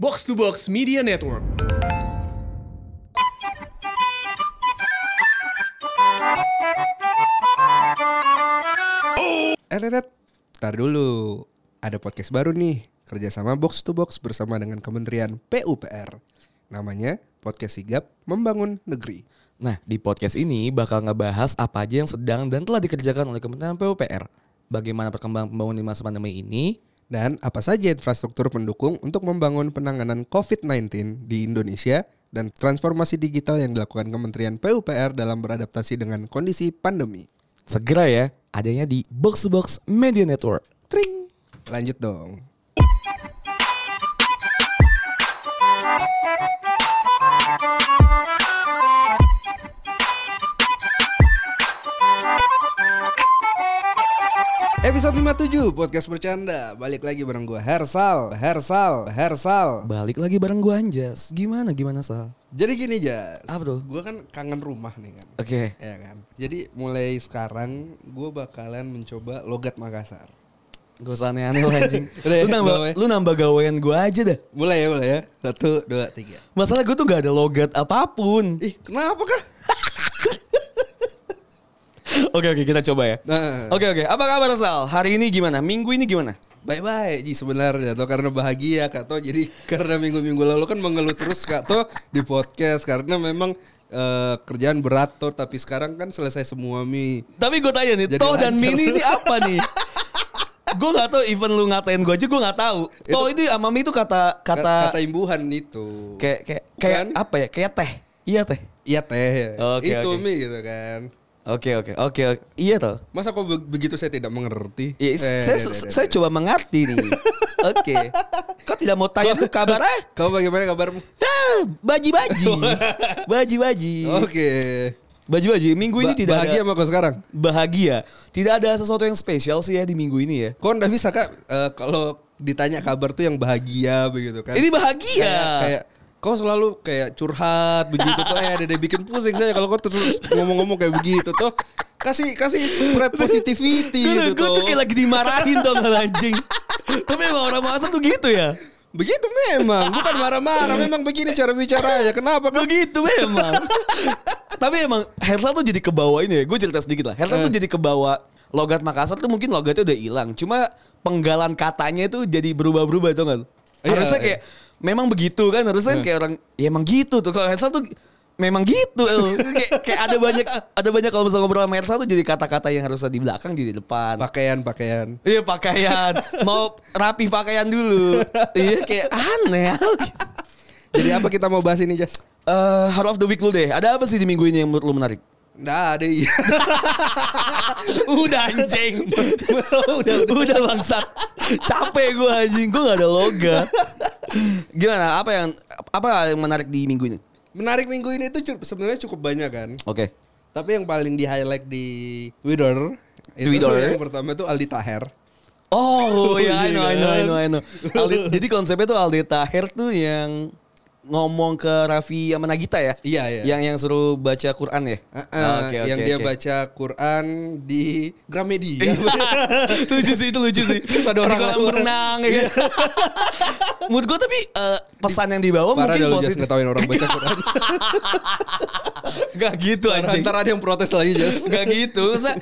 Box to Box Media Network. Eredet, tar dulu. Ada podcast baru nih, kerjasama Box to Box bersama dengan Kementerian PUPR. Namanya Podcast Sigap Membangun Negeri. Nah, di podcast ini bakal ngebahas apa aja yang sedang dan telah dikerjakan oleh Kementerian PUPR. Bagaimana perkembangan pembangunan di masa pandemi ini, Dan apa saja infrastruktur pendukung untuk membangun penanganan COVID-19 di Indonesia dan transformasi digital yang dilakukan Kementerian PUPR dalam beradaptasi dengan kondisi pandemi. segera ya, adanya di Box Box Media Network. Tring. Lanjut dong. Episode 57 Podcast Bercanda Balik lagi bareng gue Hersal Hersal Hersal Balik lagi bareng gua Anjas. Gimana gimana Sal? Jadi gini Jas Apa tuh? Gue kan kangen rumah nih kan Oke. Ya kan Jadi mulai sekarang Gue bakalan mencoba logat Makassar Gak usah aneh-aneh lah anjing. Udah lu nambah ya. lu nambah gawean gua aja dah. Mulai ya mulai ya Satu dua tiga Masalah gue tuh gak ada logat apa pun. Ih kenapa kah? Oke oke kita coba ya. Nah, Oke oke, apa kabar Sal? Hari ini gimana? Minggu ini gimana? Baik-baik Ji sebenarnya Tuh karena bahagia Kak Toh Jadi karena minggu-minggu lalu kan mengeluh terus Kak Toh di podcast Karena memang eh, kerjaan berat Toh Tapi sekarang kan selesai semua Mi Tapi gue tanya nih, Jadi Toh dan. Mini ini apa nih? gue gak tahu even lu ngatain gue aja gue gak tahu. Toh itu sama Mi itu kata Kata, kata, imbuhan itu kayak kayak kayak Bukan? apa ya? Kayak teh. Iya teh. Iya teh Oke, Itu oke. Mi gitu kan Oke oke oke oke. Iya toh. Masa kok be- begitu saya tidak mengerti Ya, Eh, saya, deh, deh, deh, saya deh. coba mengerti nih. Oke. Kau tidak mau tanya dulu kabar eh? Kamu bagaimana kabarmu? Ya, baji-baji. Baji-baji. Oke Baji-baji. Minggu ini Ba- tidak Bahagia ada sama kau sekarang? bahagia. Tidak ada sesuatu yang spesial sih ya di minggu ini ya. Kok nggak bisa kak eh, kalau ditanya kabar tuh yang bahagia begitu kan? Ini bahagia. Kayak, kayak kau selalu kayak curhat begitu tuh eh dede bikin pusing saya kalau kau terus ngomong-ngomong kayak begitu tuh kasih kasih spread positivity gitu gue tuh kayak lagi dimarahin dong anjing. Tapi emang orang Makassar tuh gitu ya. Begitu memang, bukan marah-marah, memang begini cara bicaranya. Kenapa kau? Begitu memang. Tapi emang Hersal tuh jadi kebawa ini ya. Gue cerita sedikit lah. Hersal tuh jadi kebawa logat Makassar tuh mungkin logatnya udah hilang. Cuma penggalan katanya itu jadi berubah-berubah tuh kan. Iya, Harusnya iya. kayak memang begitu kan. Harusnya kan kayak orang ya emang gitu tuh. Kalau Hersal tuh memang gitu. kayak, kayak ada banyak ada banyak kalau misalnya ngobrol sama Hersal tuh jadi kata-kata yang harusnya di belakang jadi di depan. Pakaian, pakaian. Iya pakaian, mau rapi pakaian dulu. iya kayak aneh. Jadi apa kita mau bahas ini, Jas? Eh, Heart of the Week lu deh. Ada apa sih di minggu ini yang menurut lu menarik? Nggak ada iya. udah anjing. udah, udah, bangsat. Capek gue anjing. Gue gak ada logat. Gimana? Apa yang apa yang menarik di minggu ini? Menarik minggu ini cu- sebenarnya cukup banyak kan. Oke. Tapi yang paling di highlight di Twitter itu Twitter. yang pertama itu Aldi Taher. Oh ya, I Iya know, I know, I kan? know, I know. Aldi- jadi konsepnya tuh Aldi Taher tuh yang ngomong ke Raffi sama Nagita ya? Iya, iya. Yang yang suruh baca Quran ya? Uh, uh, Oke, yang oke, dia oke. baca Quran di Gramedia. lucu sih itu lucu sih. Terus ada orang kolam lain. berenang ya. kan? Menurut gue tapi eh, pesan yang dibawa Parah mungkin positif. ngetawain orang baca Quran. Gak gitu anjing. Ntar ada yang protes lagi Jas. Gak gitu. Saya,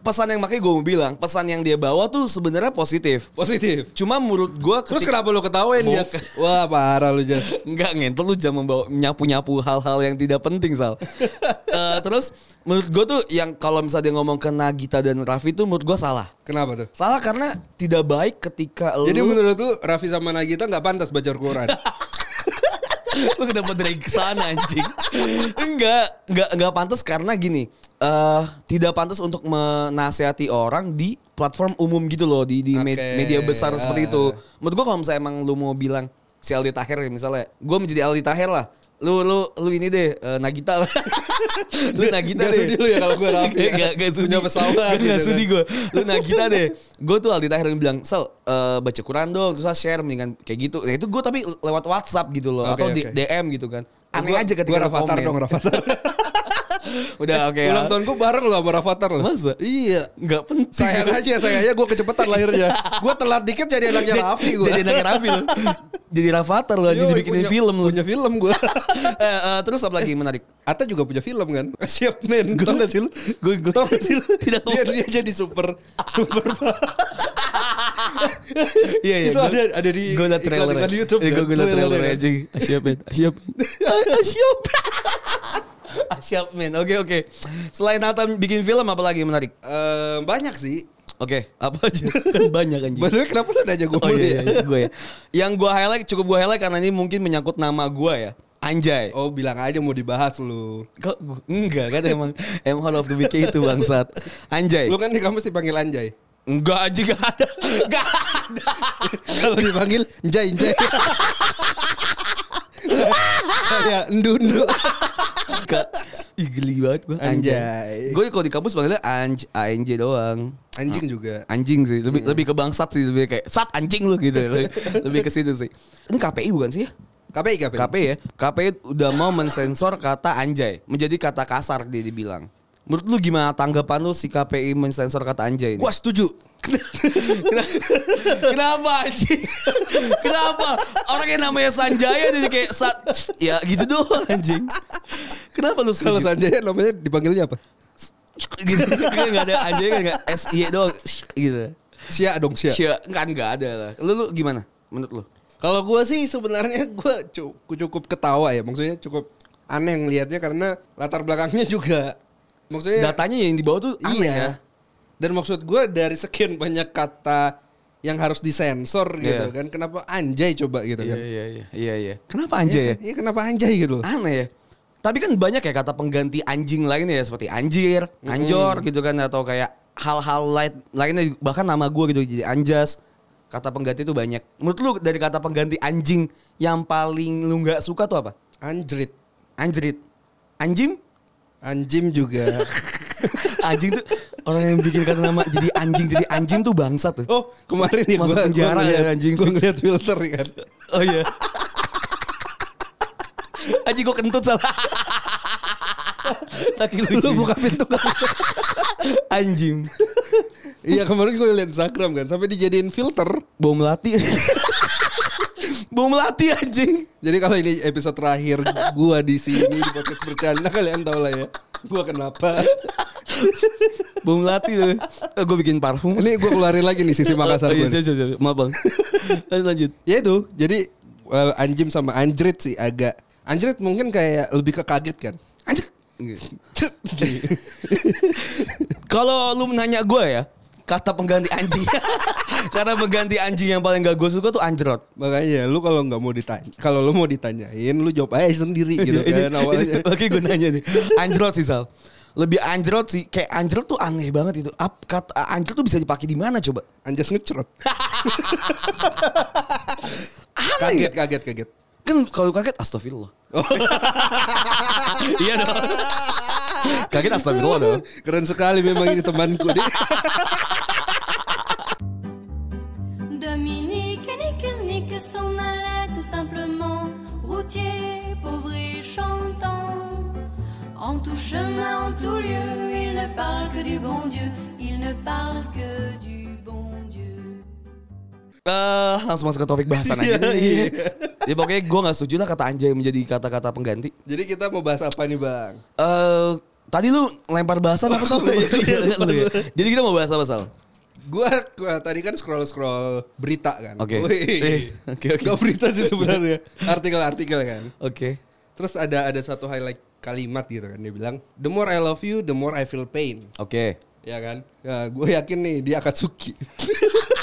pesan yang makanya gue mau bilang, pesan yang dia bawa tuh sebenarnya positif. Positif. Cuma menurut gue Terus kenapa lu ketawain Bok. Jas? Wah parah lu Jas. Enggak ngentel lu jangan membawa nyapu-nyapu hal-hal yang tidak penting Sal. Eh, terus menurut gue tuh yang kalau misalnya dia ngomong ke Nagita dan Raffi tuh menurut gue salah. Kenapa tuh? Salah karena tidak baik ketika lu Jadi menurut lu Raffi sama Nagita nggak pantas baca Quran? lu kenapa dari ke sana anjing? Enggak enggak enggak pantas karena gini eh tidak pantas untuk menasehati orang di platform umum gitu loh di di Oke, media besar seperti itu. Ah. menurut gua kalau misalnya emang lu mau bilang si Aldi Taher misalnya gua menjadi Aldi Taher lah lu lu lu ini deh eh, Nagita lah. Lu Nagita Nggak deh. sudi lu ya kalau gua Raffi ya? Gak, gak sudi. Punya pesawat Gak, gitu gak kan. sudi gue Lu Nagita deh. Gue tuh Aldi Tahir yang bilang Sel eh, baca Quran dong. Terus share mendingan kayak gitu. Nah itu gue tapi lewat WhatsApp gitu loh Oke, Atau di oke. DM gitu kan. Aneh Gua- aja ketika gua Rafathar dong Rafathar. Udah oke ya. Ulang tahun gue bareng loh sama Rafathar loh. Masa? Iya. Enggak penting. Sayang aja, sayang aja gue kecepatan lahirnya. Gue telat dikit jadi anaknya Raffi gue. Jadi anaknya Raffi lu. Jadi Rafathar lu jadi bikinin film lu. Punya film gue. Eh, eh, terus apa lagi menarik? Atta juga punya film kan? Siap men. Tau gak sih lu? Gue gue Tau gak sih lu? Tidak Dia, dia jadi super super Iya iya. Itu gua- ada- ada di gua liat iklan- trailer iklan di YouTube Iya, kan? Gue liat Trailer kan? aja. Asyap men. Asyap. Asyap. Asyap men. Oke oke. Selain Nathan bikin film apa lagi menarik? Eh, banyak sih. Oke, apa aja? Banyak anjing. Way, kenapa lu nanya gue Oh iya, ya? iya, gue ya. Yang gue highlight cukup gue highlight karena ini mungkin menyangkut nama gue ya. Anjay. Oh bilang aja mau dibahas lu. Kok enggak kan emang emang Hall of the Week itu bangsat. Anjay. Lu kan di kampus dipanggil Anjay. Enggak aja gak ada. Gak ada. Kalau dipanggil Njay Njay. Kayak endu endu. Gak. Ih geli banget gue. Anjay. Gue kalau di kampus panggilnya anj ANJ doang. Anjing juga. Anjing sih, lebih lebih ke bangsat sih, lebih kayak sat anjing lu gitu. lebih, lebih ke situ sih. Ini KPI bukan sih ya? KPI KPI. KPI ya. KPI udah mau mensensor kata anjay menjadi kata kasar dia dibilang. Menurut lu gimana tanggapan lu si KPI mensensor kata anjay ini? Gua setuju. Kenapa anjing? Kenapa? Orang yang namanya Sanjaya jadi kayak sat, ya gitu doang anjing. Kenapa lu Kalau setuju? Sanjay namanya dipanggilnya apa? gitu. Enggak ada anjay kan enggak SY doang gitu. Sia dong Sia. Sia, enggak enggak ada lah. Lu lu gimana menurut lu? Kalau gue sih sebenarnya gue cukup, cukup ketawa ya, maksudnya cukup aneh ngelihatnya karena latar belakangnya juga, maksudnya Datanya yang di bawah tuh aneh iya. ya. Dan maksud gue dari sekian banyak kata yang harus disensor gitu Iya. kan, kenapa anjay coba gitu Iya kan? iya iya iya iya. Kenapa anjay ya? Iya kenapa anjay gitu loh? Aneh ya. Tapi kan banyak ya kata pengganti anjing lainnya ya seperti anjir, anjor gitu kan atau kayak hal-hal lain lainnya bahkan nama gue gitu jadi anjas. Kata pengganti itu banyak. Menurut lu dari kata pengganti anjing yang paling lu nggak suka tuh apa? Anjrit, Anjrit. Anjim? Anjim juga. Anjing tuh orang yang bikin kata nama jadi anjing jadi anjing tuh bangsat tuh. oh kemarin ya Masuk gua- penjara gua ya, anjing. Gue ngeliat filter kan. Oh iya. Anjing gue kentut salah. Saking lucu. Lu buka pintu kan? Anjing. Iya kemarin gue liat Instagram kan, sampai dijadiin filter. Bau melati. Bau melati anjing. Jadi kalau ini episode terakhir gua di sini di podcast bercanda kalian tahu lah ya. Gua kenapa? Bau melati tuh. Eh, gue bikin parfum. Ini gua keluarin lagi nih sisi Makassar Oh, iya, gua siap, siap. Maaf bang. Lanjut, lanjut. Ya itu, jadi eh, anjim sama anjrit sih agak anjrit mungkin kayak lebih ke kaget kan. Anjir. Kalau lu nanya gue ya, kata pengganti anjing. Karena pengganti anjing yang paling gak gue suka tuh anjrot. Makanya lu kalau nggak mau ditanya, kalau lu mau ditanyain lu jawab aja sendiri gitu kan awalnya. Oke gue nanya nih. Anjrot sih Sal. Lebih anjrot sih. Kayak anjrot tuh aneh banget itu. Ap, kata anjrot tuh bisa dipakai di mana coba? Anjas ngecerot. Aneh Kaget, kaget, kaget. Kan kalau kaget astagfirullah. iya dong. Kaget astagfirullah dong. Keren sekali memang ini temanku deh. Dominique et Nick, Nick s'en allait tout simplement, routier, pauvre et chantant. En tout chemin, en tout lieu, il ne parle que du bon Dieu, il ne parle que du bon Dieu. Eh, langsung masuk ke topik bahasan aja Iya, nih. iya. Ya pokoknya gue gak setuju lah kata anjay menjadi kata-kata pengganti. Jadi kita mau bahas apa nih bang? Eh, tadi lu lempar bahasan apa Sal? Oh, iya, iya, ya? Jadi kita mau bahas apa Sal? Gua, gua tadi kan scroll scroll berita kan. Oke. Eh, oke, oke. Gak berita sih sebenarnya. Artikel-artikel kan. Oke. Terus ada ada satu highlight kalimat gitu kan dia bilang, the more I love you, the more I feel pain. Oke. Ya kan? Ya, gue yakin nih dia Akatsuki.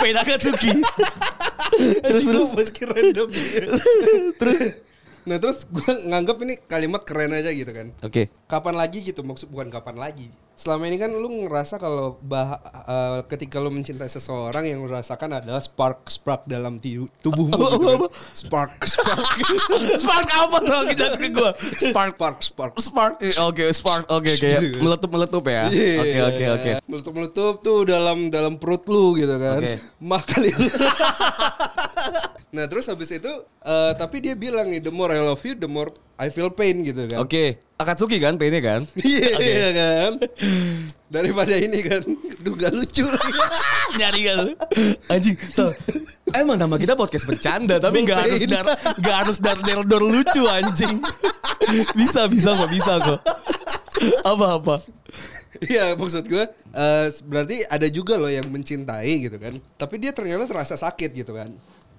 Peda Katsuki. terus terus meski random. Terus Nah terus gue nganggap ini kalimat keren aja gitu kan. Oke. Kapan lagi gitu maksud bukan kapan lagi. Selama ini kan lu ngerasa kalau bah eh, ketika lu mencintai seseorang yang lu rasakan adalah spark spark dalam tubuhmu gitu kan. Spark spark. Spark apa tuh? Kita ke gue. spark spark spark. Spark. Eh, Oke, spark. Oke, oke. Meletup-meletup ya. Iya. Oke, oke, oke. Meletup-meletup tuh dalam dalam perut lu gitu kan. Oke. Mah kali lu. nah terus habis itu eh, tapi dia bilang nih the more I love you the more I feel pain gitu kan. Oke. Akatsuki kan painnya kan? Iya iya kan. Daripada ini kan, duh gak lucu. Nyari kan. Anjing. So, emang nama kita podcast bercanda tapi nggak harus dar nggak harus dar dar dar lucu anjing. bisa bisa kok bisa kok. Apa apa? Iya maksud gue eh, berarti ada juga loh yang mencintai gitu kan. Tapi dia ternyata terasa sakit gitu kan.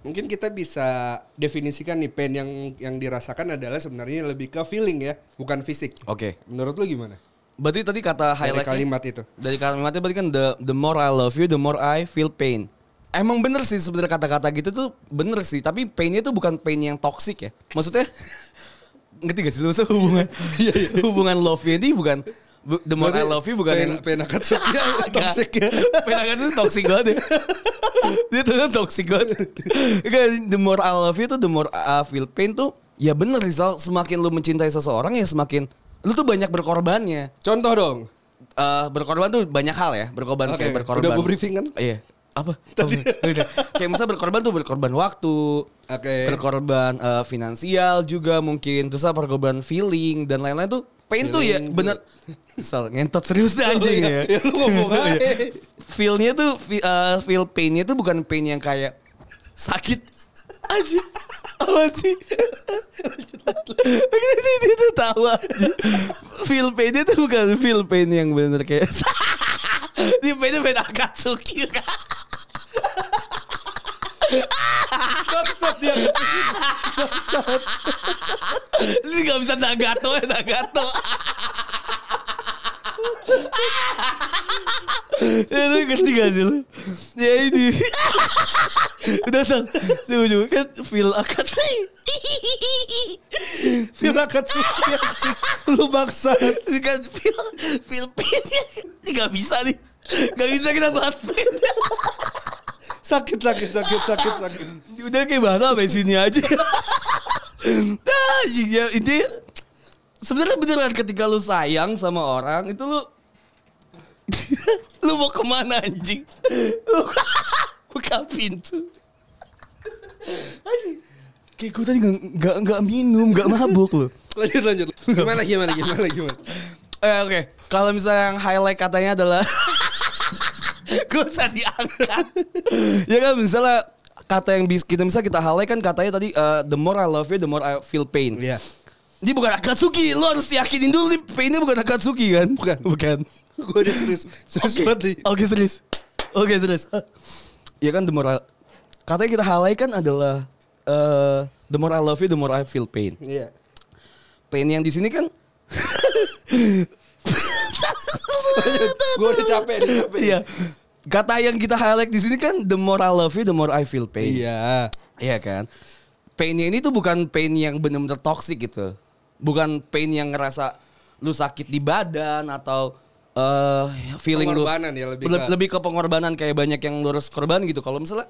Mungkin kita bisa definisikan nih pain yang yang dirasakan adalah sebenarnya lebih ke feeling ya, bukan fisik. Oke. Menurut lu gimana? Berarti tadi kata Dari highlight kalimat itu. dari kalimatnya berarti kan the the more I love you, the more I feel pain. Emang bener sih sebenarnya kata-kata gitu tuh bener sih, tapi painnya tuh bukan pain yang toxic ya. Maksudnya ngerti gak sih lu hubungan hubungan love ini bukan bu- the more I love you bukan yang pain Akatsuki toxic ya. Penakan itu toxic banget ya. Dia tuh toxic banget. Kan the more I love you tuh the more I feel pain tuh ya bener Rizal semakin lu mencintai seseorang ya semakin lu tuh banyak berkorbannya. Contoh dong. Eh berkorban tuh banyak hal ya, berkorban Oke, kayak berkorban. udah gua briefing kan? Iya. Apa? Tadi. kayak misalnya berkorban tuh berkorban waktu, Oke. berkorban eh, finansial juga mungkin, terus apa berkorban feeling dan lain-lain tuh pain tuh ya bener Misal ngentot serius deh anjing ya. Ya lu ngomong aja. Feel-nya tuh eh, feel pain-nya tuh bukan pain yang kayak sakit aja. Apa sih? Tuh tahu aja. Feel pain-nya tuh bukan feel pain yang bener kayak Dia pain-nya pain Akatsuki Bangsat dia. Ini gak bisa Nagato ya Nagato. Ya lu ngerti gak sih lu? Ya ini. Udah sang Setuju kan Feel Akatsuki Feel Akatsuki anjing. Lu bangsat. Bukan feel Feel Ini gak bisa nih. Gak bisa kita bahas pain Sakit sakit sakit sakit sakit. Udah kayak bahas sampai sini aja Nah ya ini Sebenarnya beneran ketika lu sayang sama orang Itu lu Lu mau ke mana anjing Lu Buka pintu Anjing Kayak gue tadi gak, gak, gak minum Gak mabuk loh Lanjut lanjut. Gimana gimana gimana gimana. Eh oke, kalau misalnya yang highlight katanya adalah gue usah diangkat. ya kan misalnya kata yang bis kita misalnya kita highlight kan katanya tadi eh, the more I love you, the more I feel pain. Iya. Ini bukan Akatsuki, lo harus yakinin dulu nih painnya bukan Akatsuki kan? Bukan. Bukan. Gue udah serius. Serius Oke. banget nih. Oke serius. Oke serius. Ya kan the more I- katanya kita highlight kan adalah eh, the more I love you, the more I feel pain. Iya. Pain yang di sini kan Gue udah capek nih capek. Iya. Kata yang kita highlight di sini kan the more I love you, the more I feel pain. Iya. Iya kan? Painnya ini tuh bukan pain yang benar-benar toxic gitu. Bukan pain yang ngerasa lu sakit di badan atau eh feeling lu Pengorbanan ya, lebih Le- ke- lebih ke pengorbanan kayak banyak yang lu harus korban gitu. Kalau misalnya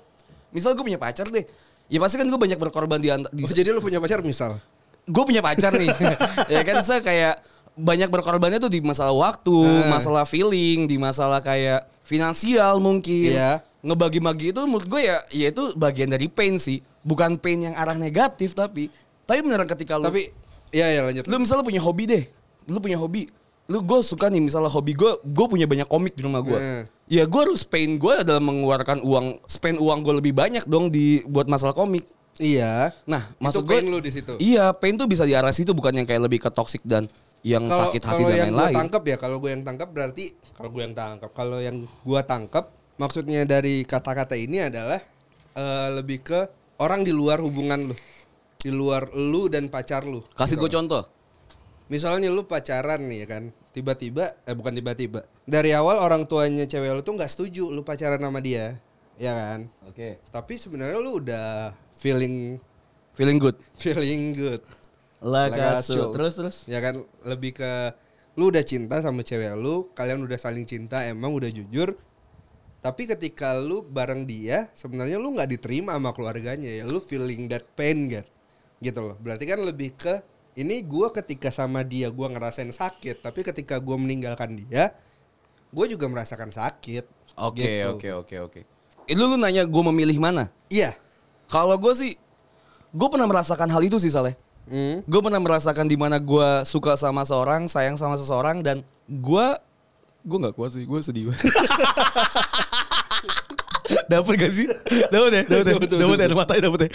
misal gue punya pacar deh. Ya pasti kan gue banyak berkorban di, di Oh, jadi lu punya pacar misal? gue punya pacar nih ya kan saya kayak banyak berkorbannya tuh di masalah waktu Eh. masalah feeling di masalah kayak finansial mungkin Iya. ngebagi-bagi itu menurut gue ya ya itu bagian dari pain sih bukan pain yang arah negatif tapi tapi beneran ketika lu Tapi iya ya lanjut. lu misalnya punya hobi deh lu punya hobi lu gue suka nih misalnya hobi gue gue punya banyak komik di rumah gue Hmm. ya gue harus pain gue adalah mengeluarkan uang spend uang gue lebih banyak dong di buat masalah komik Iya. Nah, Itu maksud gue lu di situ. Iya, pain tuh bisa di arah situ bukan yang kayak lebih ke toxic dan yang Kalau sakit hati kalau dan yang gue lain-lain. tangkap ya, kalau gue yang tangkap berarti kalau gue yang tangkap, kalau yang gue tangkap maksudnya dari kata-kata ini adalah eh, lebih ke orang di luar hubungan lu, di luar lu dan pacar lu. Kasih Gitu gue loh. contoh. Misalnya lu pacaran nih ya kan, tiba-tiba eh bukan tiba-tiba. Dari awal orang tuanya cewek lu tuh nggak setuju lu pacaran sama dia, ya kan? Oke. Tapi sebenarnya lu udah feeling Feeling good. feeling good. Lagasu. Terus terus. Ya kan lebih ke lu udah cinta sama cewek lu, kalian udah saling cinta, emang udah jujur. Tapi ketika lu bareng dia, sebenarnya lu nggak diterima sama keluarganya ya, lu feeling that pain gitu. Gitu loh. Berarti kan lebih ke ini gua ketika sama dia gua ngerasain sakit, tapi ketika gua meninggalkan dia, gua juga merasakan sakit. Oke Gitu. oke oke oke. Eh, lu, lu nanya gue memilih mana? Iya. Kalau gue sih, gue pernah merasakan hal itu sih Saleh. Hmm. Gue pernah merasakan di mana gue suka sama seorang, sayang sama seseorang dan gue gue nggak kuat sih, gue sedih banget. Dapat gak sih? Dapat ya? Dapat ya? Dapat ya? Mata dapat ya?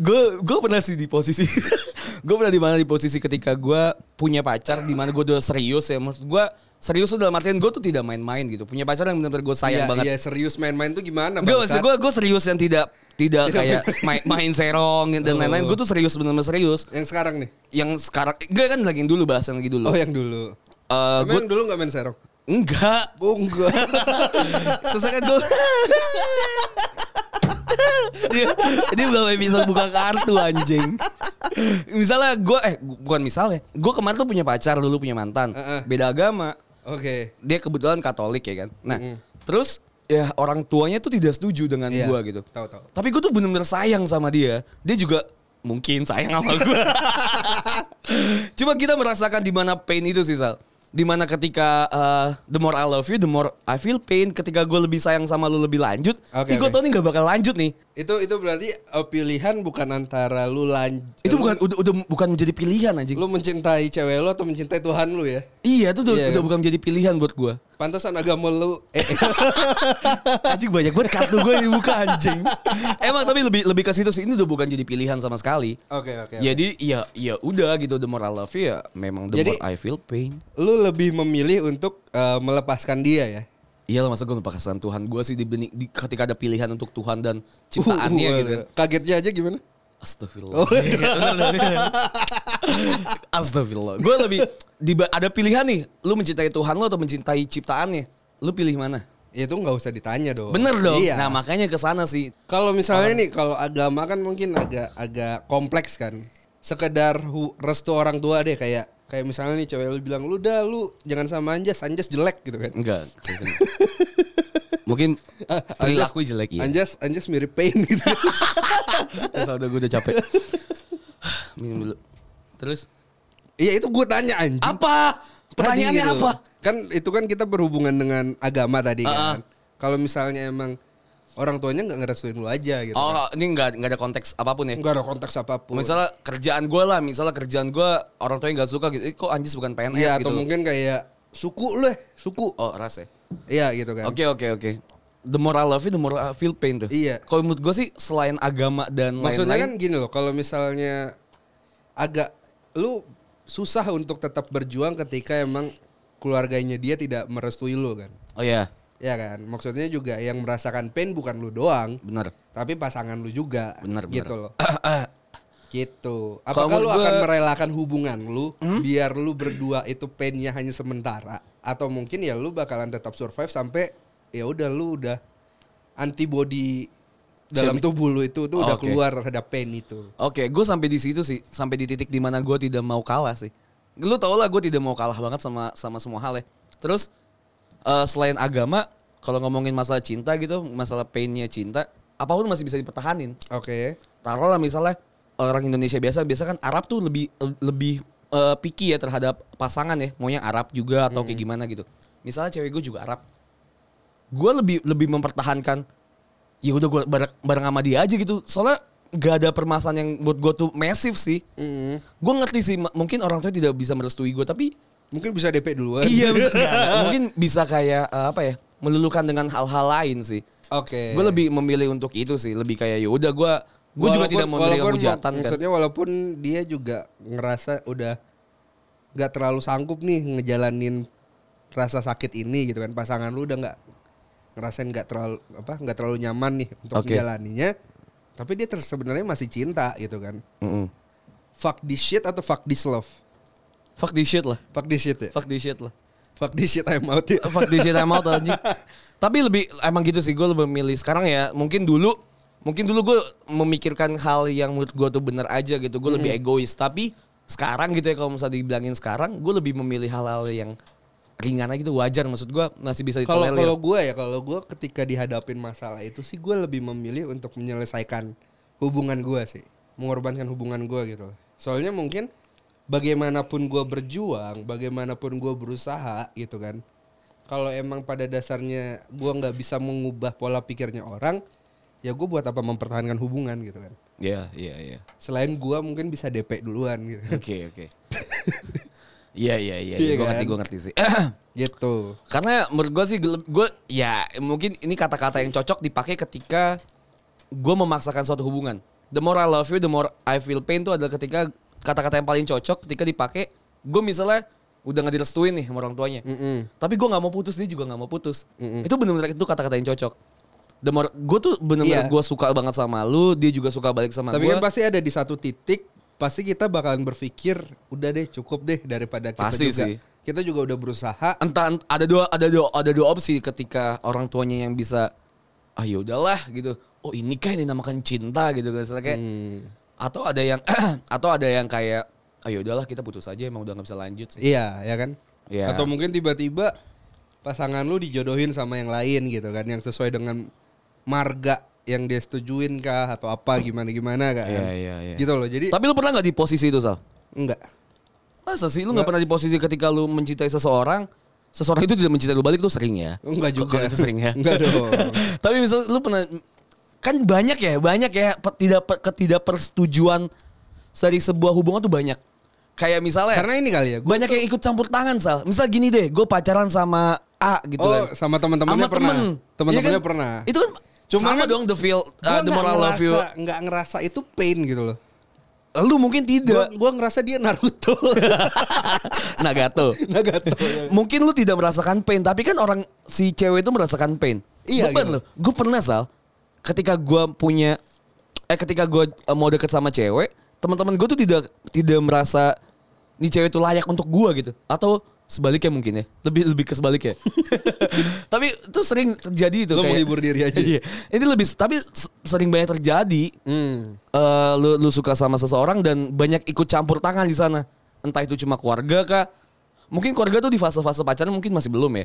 Gue gue pernah sih di posisi gue pernah di mana di posisi ketika gue punya pacar di mana gue udah serius ya maksud gue serius tuh dalam artian gue tuh tidak main-main gitu punya pacar yang benar-benar gue sayang Iya, banget Iya serius main-main tuh gimana? Gue gue serius yang tidak tidak Tidak kayak main, main serong dan Oh. lain-lain. Gue tuh serius benar-benar serius. Yang sekarang nih? Yang sekarang gue kan lagi yang dulu bahas yang lagi dulu. Oh yang dulu. Eh, Emang gue dulu gak main serong? enggak. Oh enggak. Terus kan gue dia, dia belum bisa buka kartu anjing. Misalnya gue eh bukan misalnya, gue kemarin tuh punya pacar dulu punya mantan, Heeh. beda agama. Oke. Dia kebetulan Katolik ya kan. Nah, Mm-mm. terus ya orang tuanya tuh tidak setuju dengan Iya, gue gitu. tahu-tahu. Tapi gue tuh bener-bener sayang sama dia. Dia juga mungkin sayang sama gue. Cuma kita merasakan di mana pain itu sih Sal. Di mana ketika uh, the more I love you, the more I feel pain. Ketika gue lebih sayang sama lu lebih lanjut, Oke, gue oke. tau nih gak bakal lanjut nih. Itu itu berarti eh, pilihan bukan antara lu lanjut. Itu bukan udah, udah bukan menjadi pilihan anjing. Lu mencintai cewek lu atau mencintai Tuhan lu ya? Iya, itu udah, Iya, udah kan? bukan menjadi pilihan buat gue. Pantesan agama lu eh, Anjing banyak banget kartu gue dibuka anjing. Emang tapi lebih lebih ke situ sih. Ini udah bukan jadi pilihan sama sekali. Oke oke. oke. Jadi ya ya udah gitu the more I love you ya memang the Jadi- more I feel pain. Lu lebih memilih untuk eh, melepaskan dia ya? Iya lah masa gue melepaskan Tuhan gue sih dibanding di, ketika ada pilihan untuk Tuhan dan ciptaannya Uh, gitu. kan. Kagetnya aja gimana? Astagfirullah. Astagfirullah. Gue lebih di, ada pilihan nih. Lu mencintai Tuhan lo atau mencintai ciptaannya? Lu pilih mana? Itu nggak usah ditanya dong. Bener dong. Iya. Nah makanya ke sana sih. Kalau misalnya nih, kalau agama kan mungkin agak agak kompleks kan. Sekedar hu- restu orang tua deh kayak kayak misalnya nih cewek lu bilang lu dah lu jangan sama Anjas, Anjas jelek gitu kan. Enggak. Mungkin perilaku jelek ya. Anjas Anjas mirip pain gitu. Terus udah gue udah capek. Minum dulu. Terus Iya itu gue tanya anjing. apa? Pertanyaannya Tadi gitu. apa? Kan itu kan kita berhubungan dengan agama tadi Ah, kan. Kalau misalnya emang orang tuanya nggak ngerestuin lu aja gitu. Oh, kan. ini enggak enggak ada konteks apa pun ya. Nggak ada konteks apa pun. Misalnya kerjaan gue lah, misalnya kerjaan gue orang tuanya nggak suka gitu. Eh, kok Anjis bukan PNS Iya gitu. atau mungkin kayak suku lu, eh, suku. Oh, ras ya. Iya gitu kan. Oke oke oke. The more I love you, the more I feel pain tuh. Iya. Kalau menurut gue sih selain agama dan Maksudnya kan lain-lain, gini loh, kalau misalnya agak lu susah untuk tetap berjuang ketika emang keluarganya dia tidak merestui lu kan. oh ya Ya kan? Maksudnya juga yang merasakan pain bukan lu doang, benar. tapi pasangan lu juga. Benar. Gitu loh. gitu. Apakah lu menurut akan merelakan hubungan lu Hmm? biar lu berdua itu painnya hanya sementara atau mungkin ya lu bakalan tetap survive sampai ya udah lu udah antibody dalam tubuh lu itu tuh Oh, udah keluar terhadap pain itu. Oke, gue sampai di situ sih, sampai di titik di mana gue tidak mau kalah sih. Lu tau lah gue tidak mau kalah banget sama sama semua hal ya. Terus eh, selain agama, kalau ngomongin masalah cinta gitu, masalah painnya cinta, apa pun masih bisa dipertahanin. Oke. Taruh lah misalnya orang Indonesia biasa, biasa kan Arab tuh lebih lebih eh, picky ya terhadap pasangan ya, mau yang Arab juga atau kayak gimana gitu. Misalnya cewek gue juga Arab, gue lebih lebih mempertahankan ya udah gue bareng, bareng sama dia aja gitu soalnya gak ada permasalahan yang buat gue tuh massive sih Mm. gue ngerti sih mungkin orang tua tidak bisa merestui gue tapi Mungkin bisa DP duluan. iya bisa nggak, mungkin bisa kayak eh, apa ya melulukan dengan hal-hal lain sih Oke. gue lebih memilih untuk itu sih lebih kayak ya udah gue gue juga tidak mau walaupun hujatan kan Maksudnya walaupun dia juga ngerasa udah nggak terlalu sanggup nih ngejalanin rasa sakit ini gitu kan pasangan lu udah nggak ngerasain nggak terlalu apa nggak terlalu nyaman nih untuk Oke. menjalaninya tapi dia sebenarnya masih cinta gitu kan Mm-mm. fuck this shit atau fuck this love fuck this shit lah fuck this shit ya fuck this shit lah fuck this shit I'm out ya fuck this shit I'm out anjing. Tapi lebih emang gitu sih gue lebih milih sekarang ya. Mungkin dulu mungkin dulu gue memikirkan hal yang menurut gue tuh bener aja gitu. Gue lebih egois. Tapi sekarang gitu ya kalau misalnya dibilangin sekarang gue lebih memilih hal-hal yang ringan aja gitu wajar maksud gue masih bisa Kalau ditolerir. kalau gue ya kalau gue ketika dihadapin masalah itu sih gue lebih memilih untuk menyelesaikan hubungan gue sih, mengorbankan hubungan gue gitu. Soalnya mungkin bagaimanapun gue berjuang, bagaimanapun gue berusaha gitu kan. Kalau emang pada dasarnya gue nggak bisa mengubah pola pikirnya orang, ya gue buat apa mempertahankan hubungan gitu kan. Iya, iya, iya. Selain gue mungkin bisa DP duluan gitu. Oke, oke. Iya, iya, iya. Iya Gue kan? ngerti, gue ngerti sih. gitu. Karena menurut gue sih, gue ya mungkin ini kata-kata yang cocok dipakai ketika gue memaksakan suatu hubungan. The more I love you, the more I feel pain itu adalah ketika kata-kata yang paling cocok ketika dipakai. Gue misalnya udah nggak direstuin nih sama orang tuanya. Mm-mm. Tapi gue nggak mau putus, dia juga nggak mau putus. Itu benar-benar itu kata-kata yang cocok. The more gue tuh benar-benar Iya. gue suka banget sama lu, dia juga suka balik sama Tapi gue. kan pasti ada di satu titik pasti kita bakalan berpikir udah deh cukup deh daripada kita Pasti juga sih. kita juga udah berusaha entah ent- ada dua ada dua ada dua opsi ketika orang tuanya yang bisa ah ya udahlah gitu oh ini kan yang dinamakan cinta gitu kan kayak Hmm. Atau ada yang atau ada yang kayak ah ya udahlah kita putus aja emang udah nggak bisa lanjut sih. Iya ya kan? Iya. atau mungkin tiba-tiba pasangan lu dijodohin sama yang lain gitu kan yang sesuai dengan marga yang dia setujuin kah atau apa gimana gimana kan? Iya, iya, iya. gitu loh jadi tapi lu pernah nggak di posisi itu sal? Enggak masa sih lu nggak pernah di posisi ketika lu mencintai seseorang seseorang itu tidak mencintai lu balik tuh sering ya? Enggak juga. itu sering ya? Enggak dong. Tapi misal lu pernah kan banyak ya, banyak ya tidak pe- ketidakpersetujuan dari sebuah hubungan tuh banyak. Kayak misalnya karena ini kali ya gua- banyak yang ikut campur tangan sal. Misal gini deh, gue pacaran sama A gitu oh kan. sama teman-temannya pernah temen. teman-temannya Iya kan? pernah Itu kan Cuman sama kan dong the feel Gua uh, the more I love you. ngerasa- nggak ngerasa itu pain gitu loh Lu mungkin Gua, tidak. gua ngerasa dia Naruto. Nagato. Nagato. Mungkin lu tidak merasakan pain, tapi kan orang si cewek itu merasakan pain. Iya, Beban gitu. loh. Gue pernah sal, ketika gue punya, eh ketika gue mau deket sama cewek, teman-teman gue tuh tidak tidak merasa nih cewek itu layak untuk gue gitu, atau sebaliknya mungkin ya, lebih lebih ke sebaliknya. tapi itu sering terjadi itu. Kayak, menghibur diri aja. Iya. Ini lebih, tapi sering banyak terjadi. Hmm. eh lu, lu suka sama seseorang dan banyak ikut campur tangan di sana. Entah itu cuma keluarga kah? Mungkin keluarga tuh di fase-fase pacaran mungkin masih belum ya.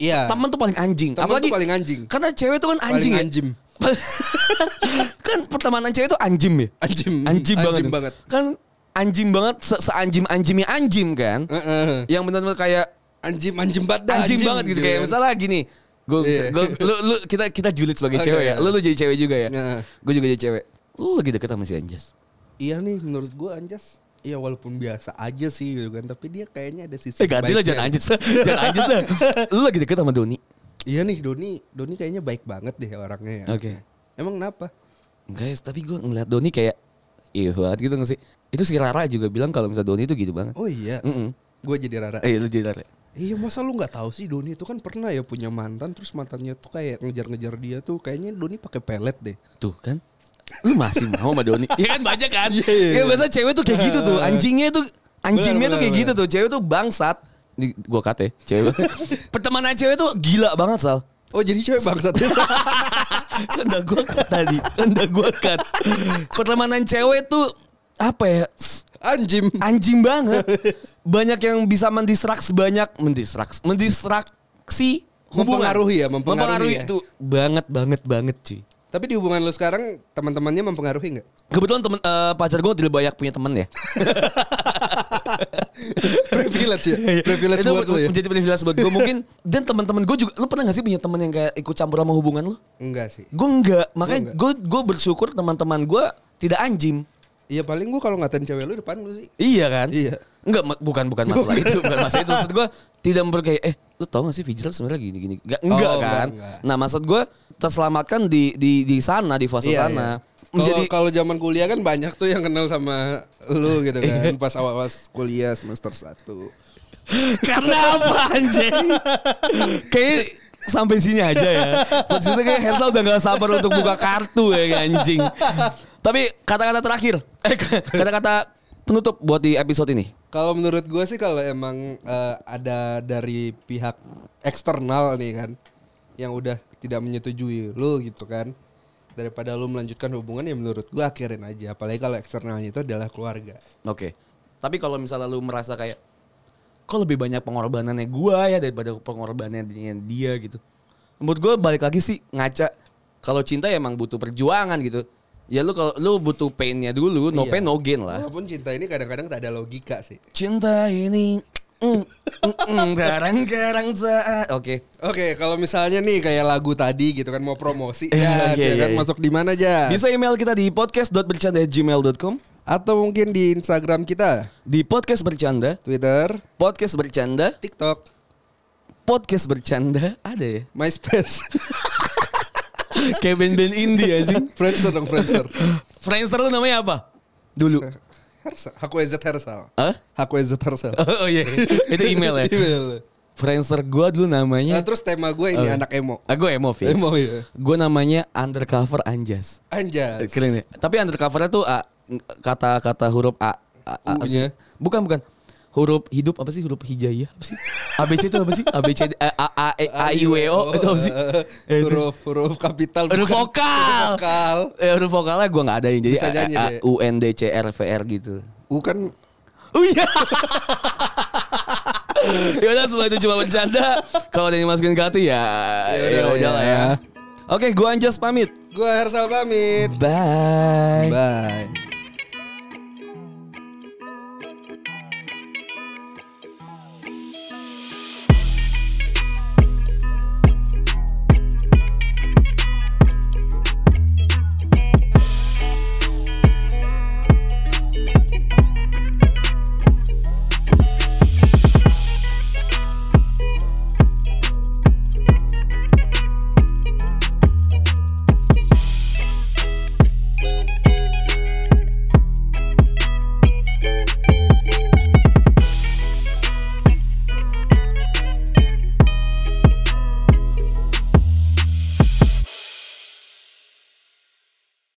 Iya. Temen tuh paling anjing. Temen tuh paling anjing. Karena cewek tuh kan Paling anjing ya. anjim. kan pertemanan cewek tuh anjim ya. Anjim. Anjim, banget. Anjim banget. Kan anjim banget se seanjim anjimnya anjim kan. Heeh. Yang benar-benar kayak Anjim anjim banget dah, anjing, banget gitu kayak kan. misalnya gini. Gue Iya. lu, lu kita kita julid sebagai Oke, cewek ya. iya. Lu, lu jadi cewek juga ya. Heeh. Gue juga jadi cewek. Lu lagi deket sama si Anjas. Iya nih menurut gua Anjas Iya walaupun biasa aja sih gitu kan Tapi dia kayaknya ada sisi Eh ganti lah jangan Anjas. Jangan Anjas dah. Lu lagi deket sama Doni. Iya nih Doni Doni kayaknya baik banget deh orangnya ya Oke. Emang kenapa? Guys, tapi gue ngeliat Doni kayak Iya banget gitu gak sih? Itu si Rara juga bilang kalau misalnya Doni itu gitu banget. Oh iya Mm-mm. Gue jadi Rara Eh lu jadi Rara. Iya masa lu nggak tahu sih Doni itu kan pernah ya punya mantan Terus mantannya tuh kayak ngejar-ngejar dia tuh Kayaknya Doni pakai pelet deh Tuh kan. Lu masih mau sama Doni? Iya kan banyak kan? Iya, iya, Ya iya. biasa cewek tuh kayak gitu tuh. Anjingnya tuh anjingnya tuh kayak gitu tuh. Cewek tuh bangsat. Di, gua kat ya, cewek. Pertemanan cewek tuh gila banget, Sal. Oh jadi cewek bangsat udah gua cut tadi. Udah gua cut. Pertemanan cewek tuh apa ya? Anjim Anjing banget. Banyak yang bisa mendistraksi banyak mendistraksi mendistraksi hubungan. Mempengaruhi ya, mempengaruhi ya. itu banget banget banget cuy. Tapi di hubungan lu sekarang teman-temannya mempengaruhi nggak? Kebetulan temen eh, pacar gue tidak banyak punya temen ya. privilege ya, privilege itu buat lu ya. menjadi privilege buat gue mungkin dan teman-teman gue juga lu pernah gak sih punya temen yang kayak ikut campur sama hubungan lu? Enggak sih. gue enggak makanya gue gue bersyukur teman-teman gue tidak anjim Iya paling gua kalau ngatain cewek lu depan lu sih. iya kan? Iya. enggak bukan bukan masalah itu bukan masalah itu. Maksud gue tidak memperkaya eh lu tau gak sih Fijral sebenarnya gini gini enggak enggak Oh, kan? enggak, enggak. nah maksud gue terselamatkan di di di sana di fase Iya, sana. iya. Menjadi Kalau zaman kuliah kan banyak tuh yang kenal sama lu gitu Iya. kan pas awal-awal kuliah semester 1. Karena apa anjing? Kayaknya sampai sini aja ya. Maksudnya kayak Hersal udah gak sabar untuk buka kartu ya kayak anjing. Tapi kata-kata terakhir. Eh kata-kata penutup buat di episode ini. Kalau menurut gue sih kalau emang eh, ada dari pihak eksternal nih kan yang udah tidak menyetujui lu gitu kan daripada lu melanjutkan hubungan ya menurut gue akhirin aja apalagi kalau eksternalnya itu adalah keluarga. Oke. Tapi kalau misalnya lu merasa kayak kok lebih banyak pengorbanannya gua ya daripada pengorbanannya dia, gitu. Menurut gua balik lagi sih ngaca kalau cinta ya emang butuh perjuangan gitu. Ya lu kalau lu butuh painnya dulu, no Iya. pain no gain lah. Walaupun cinta ini kadang-kadang tak ada logika sih. Cinta ini garang-garang saat. Oke. Oke, kalau misalnya nih kayak lagu tadi gitu kan mau promosi Eh, ya, iya, ya iya, kan iya. masuk di mana aja? Bisa email kita di podcast.bercanda@gmail.com, Atau mungkin di Instagram kita, di podcast bercanda, Twitter, podcast bercanda, TikTok, podcast bercanda ada ya. MySpace, Kayak band-band indie anjing. Friendster dong Friendster. Friendster lu namanya apa? Dulu. Hersal, Hakwezet Hersal. Hah? Hakwezet Hersal. Oh iya, itu email ya. Email. Friendster gua dulu Nah, namanya. terus tema gue ini Oh. anak emo. Ah, gue emo, Fix. Emo, iya. Gue namanya Undercover Anjas. Anjas. Keren ya. Tapi undercovernya tuh A, kata-kata huruf A. A, A sih? U-nya. Bukan bukan. Huruf hidup apa sih? Huruf hijaiyah apa sih? ABC itu apa sih? ABC A A A, E, A I W O itu apa sih? Eh, huruf huruf kapital Huruf vokal. huruf vokal Eh, huruf vokalnya gue nggak ada yang jadi A, A. U N D C R V R gitu. U kan Oh iya. ya udah semua itu cuma bercanda. Kalau ada yang masukin ke hati ya Ya udah lah ya. ya. Oke, gua Anjas pamit. gue Hersal pamit Bye. bye